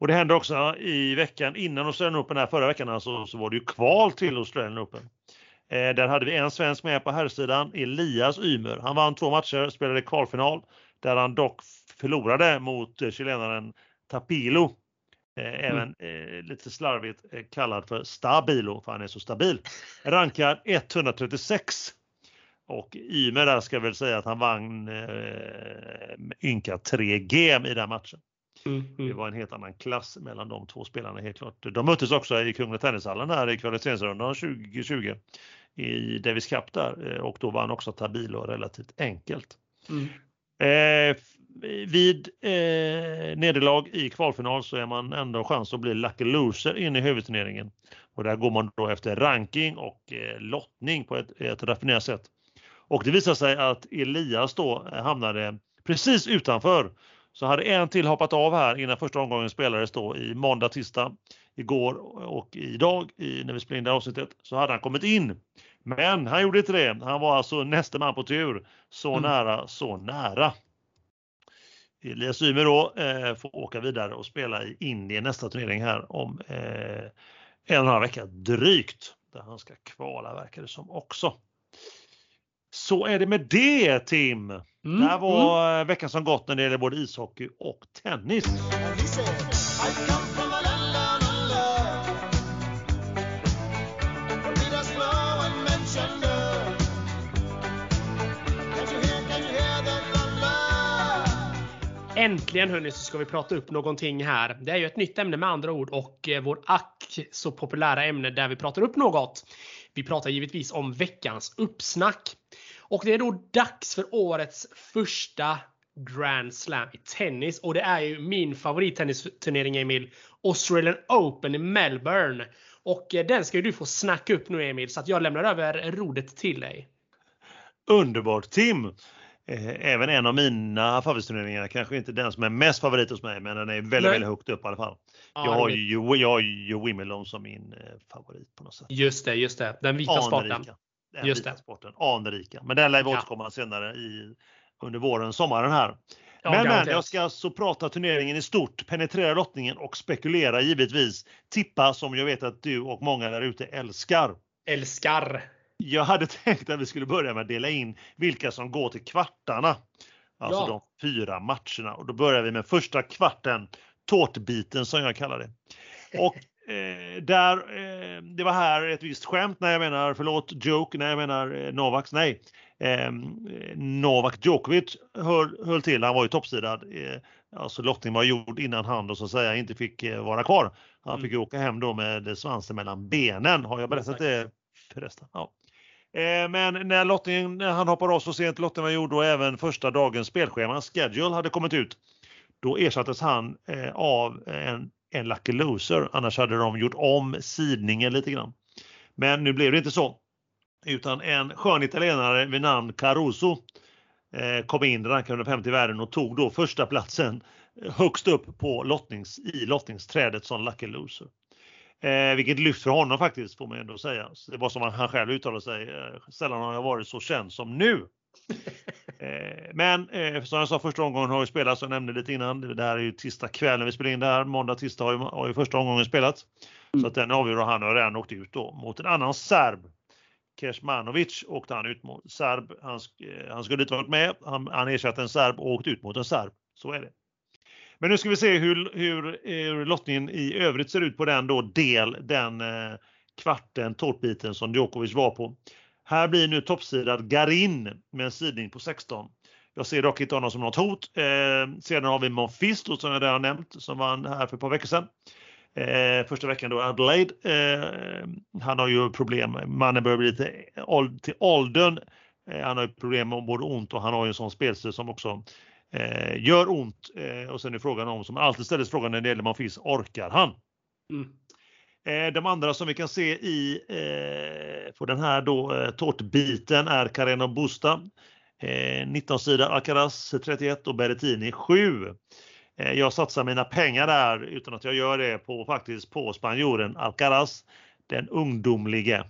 Och det hände också i veckan innan Australian Open här förra veckan alltså, så var det ju kval till Australian Open. Eh, där hade vi en svensk med på herrsidan, Elias Ymer. Han vann två matcher, spelade kvalfinal där han dock förlorade mot eh, chilenaren Tapilo. Eh, även mm. eh, lite slarvigt eh, kallad för Stabilo för han är så stabil. Rankad 136. Och Ymer där ska väl säga att han vann eh, ynka 3 game i den matchen. Mm, mm. Det var en helt annan klass mellan de två spelarna helt klart. De möttes också i Kungliga Tennishallen här i kvalificeringsrundan 2020 i Davis Cup där och då vann också Tabilo relativt enkelt. Mm. Eh, vid eh, nederlag i kvalfinal så är man ändå chans att bli lucky loser in i huvudturneringen. Och där går man då efter ranking och eh, lottning på ett, ett raffinerat sätt. Och det visar sig att Elias då hamnade precis utanför. Så hade en till hoppat av här innan första omgången spelades då i måndag, tisdag, igår och idag i, när vi spelade in det avsnittet så hade han kommit in. Men han gjorde inte det. Han var alltså nästa man på tur. Så mm. nära, så nära. Elias Ymer då eh, får åka vidare och spela i Indien nästa turnering här om eh, en och en halv vecka drygt. Där han ska kvala verkar det som också. Så är det med det Tim. Mm, det här var mm. veckan som gått när det gäller både ishockey och tennis. Äntligen hörni så ska vi prata upp någonting här. Det är ju ett nytt ämne med andra ord och eh, vår ack så populära ämne där vi pratar upp något. Vi pratar givetvis om veckans uppsnack. Och det är då dags för årets första Grand Slam i tennis och det är ju min favorittennisturnering Emil. Australian Open i Melbourne. Och eh, den ska ju du få snacka upp nu Emil så att jag lämnar över rodet till dig. Underbart Tim! Eh, även en av mina favoritturneringar, kanske inte den som är mest favorit hos mig, men den är väldigt, väldigt högt upp i alla fall. Ja, jag, har ju, jag har ju Wimbledon som min eh, favorit på något sätt. Just det, just det. Den vita Anrika. sporten. Den just vita sporten, anrika. Men den lär vi återkomma ja. senare i, under våren, sommaren här. Ja, men, men jag ska alltså prata turneringen i stort, penetrera lottningen och spekulera givetvis. Tippa som jag vet att du och många där ute älskar. Älskar! Jag hade [laughs] tänkt att vi skulle börja med att dela in vilka som går till kvartarna. Alltså ja. de fyra matcherna. Och då börjar vi med första kvarten, tårtbiten som jag kallar det. Och eh, där, eh, det var här ett visst skämt när jag menar, förlåt, joke, när jag menar eh, Novaks, nej. Eh, Novak Djokovic höll, höll till, han var ju toppsidad. Eh, alltså lottningen var gjord innan han då så att säga inte fick eh, vara kvar. Han fick mm. åka hem då med svansen mellan benen. Har jag berättat det förresten? Ja. Men när lottningen, när han hoppade av så sent lottningen var gjord och även första dagens spelschema, schedule, hade kommit ut, då ersattes han av en, en lucky loser. Annars hade de gjort om sidningen lite grann. Men nu blev det inte så. Utan en skön italienare vid namn Caruso eh, kom in rankad 150 i världen och tog då första platsen eh, högst upp på lottnings, i lottningsträdet som lucky loser. Eh, vilket lyft för honom faktiskt får man ändå säga. Så det var som han själv uttalade sig. Eh, sällan har jag varit så känd som nu eh, men eh, som jag sa första omgången har ju spelats, jag nämnde lite innan. Det här är ju tisdag kväll när vi spelar in det här. Måndag, tisdag har ju, har ju första omgången spelats. Mm. Så att den avgör och han har redan åkt ut då mot en annan serb. Kesmanovic åkte han ut mot. Serb, han, eh, han skulle inte varit med. Han, han ersatte en serb och åkte ut mot en serb. Så är det. Men nu ska vi se hur, hur, hur lottningen i övrigt ser ut på den då del, den kvarten, tårtbiten som Djokovic var på. Här blir nu toppsidad Garin med en sidning på 16. Jag ser dock inte honom som något hot. Eh, sedan har vi Monfils som jag redan nämnt som vann här för ett par veckor sedan. Eh, första veckan då Adelaide. Eh, han har ju problem, mannen börjar bli lite till åldern. Eh, han har ju problem med både ont och han har ju en sån spelstil som också eh, gör ont. Eh, och sen är frågan om, som alltid ställs frågan när det gäller Monfils, orkar han? Mm. Eh, de andra som vi kan se i på den här då tårtbiten är Careno Busta 19 sidor, Alcaraz 31 och Berrettini 7. Eh, jag satsar mina pengar där utan att jag gör det på faktiskt på spanjoren Alcaraz, den ungdomlige.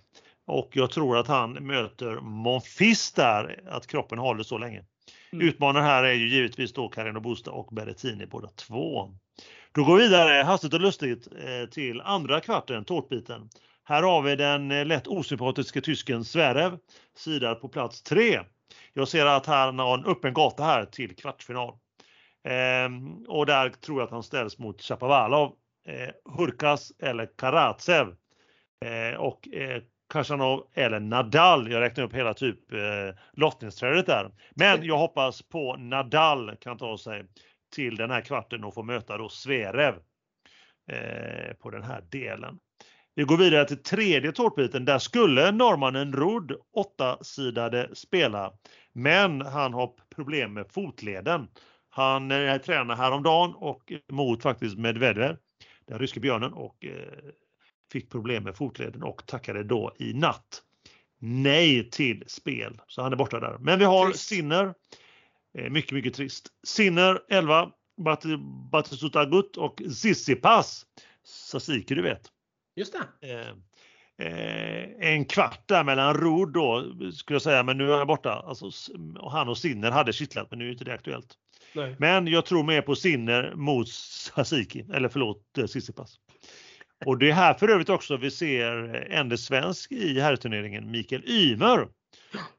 Och jag tror att han möter Monfils där, att kroppen håller så länge. Mm. Utmanare här är ju givetvis då Carino Busta och Berrettini båda två. Då går vi vidare hastigt och lustigt eh, till andra kvarten, tårtbiten. Här har vi den eh, lätt osympatiska tysken Zverev, sidad på plats 3. Jag ser att han har en öppen gata här till kvartsfinal. Ehm, och där tror jag att han ställs mot Chapovalov, eh, Hurkas eller Karatsev. Eh, och eh, Khachanov eller Nadal. Jag räknar upp hela typ eh, lottningsträdet där. Men jag hoppas på Nadal kan ta sig till den här kvarten och få möta då Zverev eh, på den här delen. Vi går vidare till tredje tårtbiten. Där skulle norrmannen Rud, åttasidade, spela. Men han har problem med fotleden. Han eh, tränade häromdagen och mot faktiskt Medvedev, den ryske björnen och eh, fick problem med fotleden och tackade då i natt nej till spel. Så han är borta där. Men vi har. Sinner. Eh, mycket, mycket trist. Sinner 11, Batistuta Agut och Sissipas. Sasiki du vet. Just det. Eh, eh, en kvart där mellan Rod då skulle jag säga, men nu är han borta. Alltså, han och Sinner hade kittlat, men nu är inte det aktuellt. Nej. Men jag tror mer på Sinner mot Sasiki, eller förlåt eh, Sissipas. Och det är här för övrigt också vi ser ende svensk i herrturneringen, Mikael Ymer.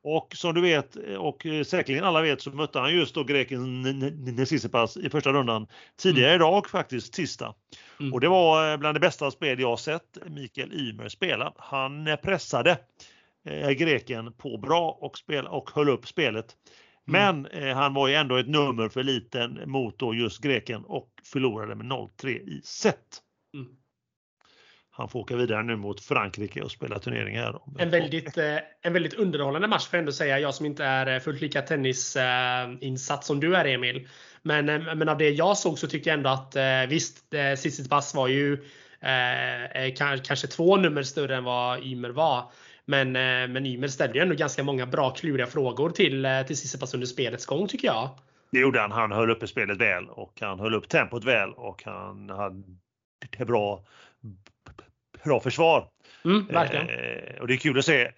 Och som du vet och säkerligen alla vet så mötte han just då greken Sissipas i första rundan tidigare mm. idag faktiskt tisdag. Mm. Och det var eh, bland det bästa spel jag sett Mikael Ymer spela. Han pressade eh, greken på bra och, spel, och höll upp spelet. Mm. Men eh, han var ju ändå ett nummer för liten mot då just greken och förlorade med 0-3 i set. Han får åka vidare nu mot Frankrike och spela turnering här. En väldigt, eh, en väldigt underhållande match får jag ändå säga. Jag som inte är eh, fullt lika tennisinsatt som du är Emil. Men, eh, men av det jag såg så tyckte jag ändå att visst, Tsitsipas var ju eh, kanske två nummer större än vad Ymer var. Men, men Ymer ställde ju ändå ganska många bra kluriga frågor till, till Tsitsipas under spelets gång tycker jag. Det gjorde han. Han höll uppe spelet väl och han höll upp tempot väl och han hade bra, bra försvar. Mm. Eh, och det är kul att se. Eh,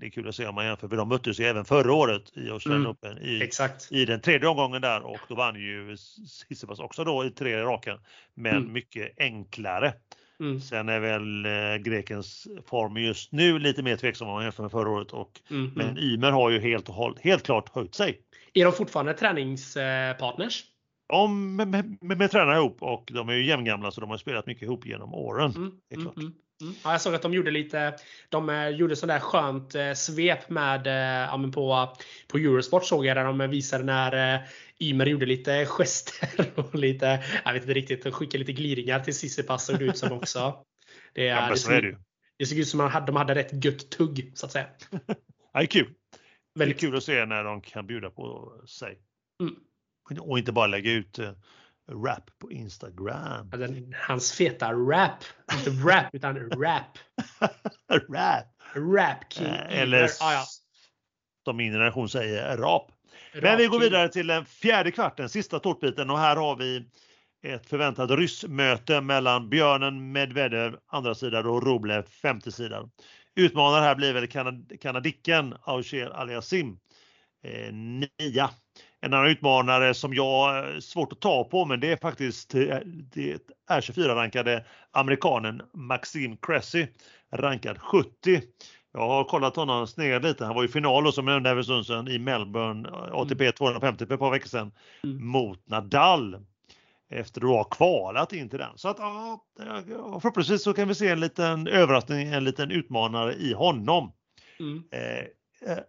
det är kul att se om man jämför, för de möttes ju även förra året i Australian mm, Open i, exakt. i den tredje omgången där och då vann ju Tsitsipas också då i tre raka, men mm. mycket enklare. Mm. Sen är väl eh, grekens form just nu lite mer tveksam om man jämför med förra året. Och, mm. Men Ymer har ju helt, helt klart höjt sig. Är de fortfarande träningspartners? De med, med, med, med tränar ihop och de är ju jämngamla så de har spelat mycket ihop genom åren. Mm. mm klart. Mm. Mm. Ja, jag såg att de gjorde lite, de eh, gjorde sådär skönt eh, svep med, ja, på, på Eurosport såg jag där de visade när Ymer gjorde lite gester [laughs] och lite, jag vet inte riktigt, de skickade lite gliringar till Tsitsipas såg det ut som också. Det, är, ja, det, såg, det, det såg ut som att de hade rätt gött tugg så att säga. [laughs] ja, det är kul. Väldigt det är kul att se när de kan bjuda på sig. Mm. Och inte bara lägga ut uh, rap på Instagram. Hans feta rap. Inte rap [laughs] utan rap. rap. Rap king. Uh, eller ah, ja. som min generation säger, rap. Men vi går vidare till den fjärde kvarten, sista tårtbiten och här har vi ett förväntat ryssmöte mellan Björnen Medvedev andra sidan och Rublev femte sidan. Utmanare här blir väl kanad kanadicken Auger Aliasim, eh, nia. En annan utmanare som jag har svårt att ta på men det är faktiskt eh, det är 24-rankade amerikanen Maxime Cressy, rankad 70. Jag har kollat honom sned lite. Han var i final som jag nämnde för stund i Melbourne, ATP mm. 250 för ett par veckor sedan, mm. mot Nadal. Efter att ha kvalat in till den. Så att ja, förhoppningsvis så kan vi se en liten överraskning, en liten utmanare i honom. Mm. Eh,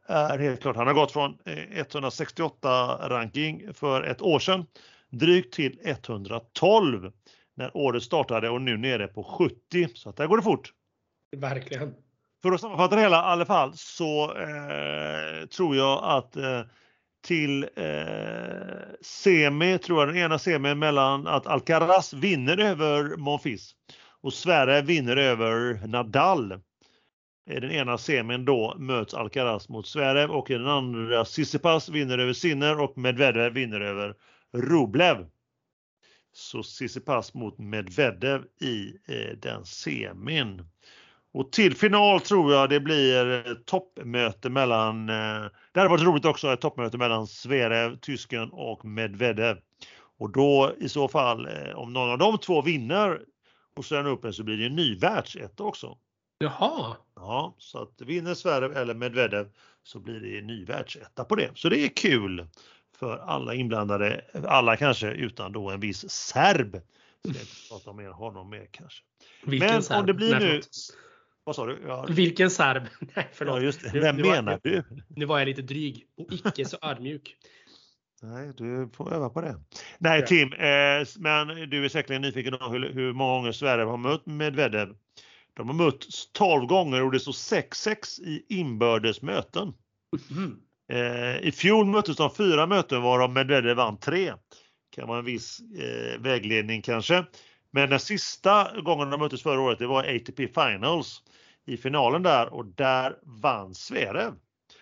är helt klart. Han har gått från 168 eh, ranking för ett år sedan drygt till 112 när året startade och nu nere på 70. Så att där går det fort. Verkligen. För att sammanfatta det hela i alla fall så eh, tror jag att eh, till eh, semi, tror jag den ena semin mellan att Alcaraz vinner över Monfils och Sverre vinner över Nadal. I den ena semin då möts Alcaraz mot Zverev och i den andra Sissipas vinner över Sinner och Medvedev vinner över Rublev. Så Sissipas mot Medvedev i eh, den semin. Och till final tror jag det blir eh, toppmöte mellan, eh, det hade varit roligt också, ett toppmöte mellan Zverev, tysken och Medvedev. Och då i så fall, eh, om någon av de två vinner Australian Open så blir det en ny världsetta också. Jaha. Ja, så att vinner Zverev eller Medvedev så blir det ny världsetta på det. Så det är kul för alla inblandade, alla kanske utan då en viss serb. Jag inte prata mer honom mer kanske. Vilken Men serb? om det blir Nej, nu, vad sa du? Ja, Vilken serb? [laughs] Nej, förlåt. ja just det. Nu- Vem nu menar du? Nu var jag lite dryg och icke så ödmjuk. [laughs] Nej, du får öva på det. Nej. Tim, eh, men du är säkerligen nyfiken på hur, hur många gånger Sverige har mött Medvedev. De har mötts 12 gånger och det står 6-6 i inbördes möten. Mm. Eh, I fjol möttes de fyra möten varav Medvedev vann tre. Kan vara en viss eh, vägledning kanske. Men den sista gången de möttes förra året det var ATP Finals i finalen där och där vann Zverev.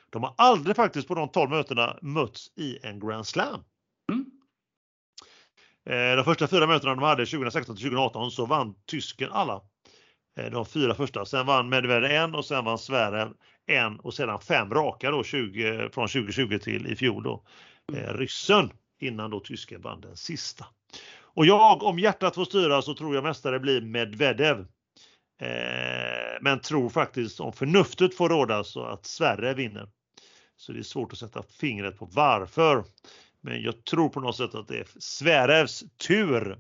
De har aldrig faktiskt på de 12 mötena mötts i en Grand Slam. Mm. Eh, De första fyra mötena de hade 2016 till 2018 så vann tysken alla. Eh, De fyra första. Sen vann Medvedev en och sen vann Zverev en och sedan fem raka då 20, från 2020 till i fjol då. Eh, ryssen innan då tysken vann den sista. Och jag, om hjärtat får styra så tror jag mästare blir Medvedev. Eh, men tror faktiskt om förnuftet får råda så att Sverige vinner. Så det är svårt att sätta fingret på varför. Men jag tror på något sätt att det är Sverevs tur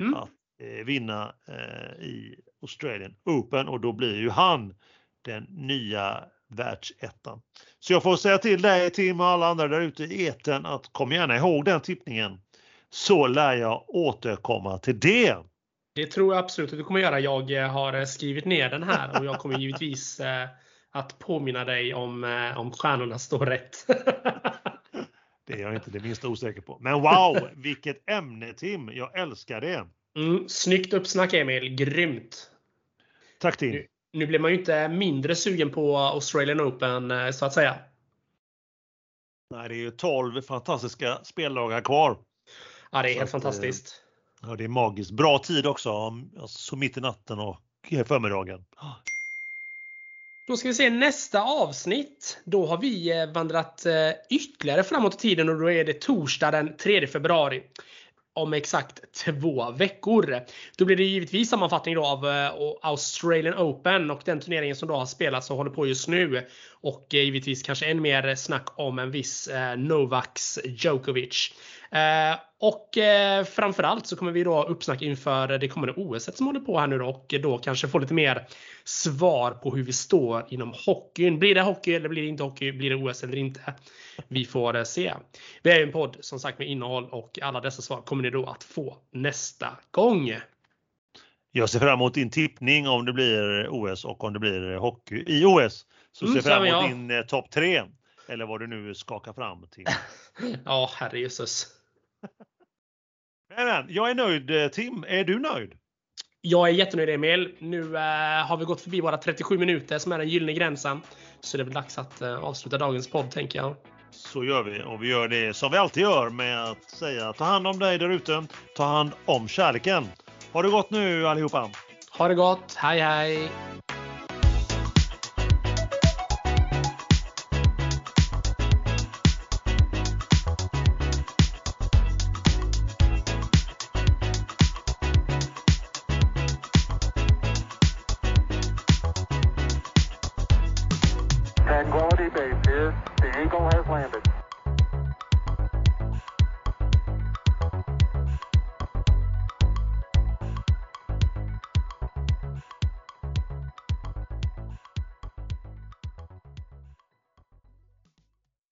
Mm. att eh, vinna eh, i Australian Open och då blir ju han den nya världsettan. Så jag får säga till dig Tim och alla andra där ute i eten att kom gärna ihåg den tippningen. Så lär jag återkomma till det. Det tror jag absolut att du kommer göra. Jag eh, har eh, skrivit ner den här och jag kommer givetvis eh, att påminna dig om, om stjärnorna står rätt. [laughs] Det är jag inte det minsta osäker på. Men wow, vilket ämne Tim! Jag älskar det. Mm, snyggt uppsnack Emil, grymt! Tack Tim! Nu, nu blir man ju inte mindre sugen på Australian Open eh, så att säga. Nej, det är ju 12 fantastiska speldagar kvar. Ja, det är Så helt att, eh, fantastiskt. Ja, det är magiskt. Bra tid också, alltså, så mitt i natten och förmiddagen. Då ska vi se nästa avsnitt. Då har vi eh, vandrat ytterligare framåt i tiden och då är det torsdag den 3 februari. Om exakt två veckor. Då blir det givetvis sammanfattning då av eh, Australian Open och den turneringen som då har spelats och håller på just nu. Och eh, givetvis kanske än mer snack om en viss eh, Novaks Djokovic. Eh, och eh, framförallt så kommer vi då uppsnack inför det kommande OS som håller på här nu då och då kanske få lite mer svar på hur vi står inom hockeyn. Blir det hockey eller blir det inte hockey? Blir det OS eller inte? Vi får eh, se. Vi är ju en podd som sagt med innehåll och alla dessa svar kommer ni då att få nästa gång. Jag ser fram emot din tippning om det blir OS och om det blir hockey i OS. Så Mm, ser så fram emot jag. din topp tre. Eller vad du nu skakar fram till. [laughs] Ja, herrejösses. Men, men, jag är nöjd eh, Tim. Är du nöjd? Jag är jättenöjd Emil. Nu eh, har vi gått förbi våra 37 minuter som är den gyllene gränsen. Så det är väl dags att eh, avsluta dagens podd tänker jag. Så gör vi och vi gör det som vi alltid gör med att säga ta hand om dig där ute. Ta hand om kärleken. Ha det gott nu allihopa! Ha det gott. Hej hej!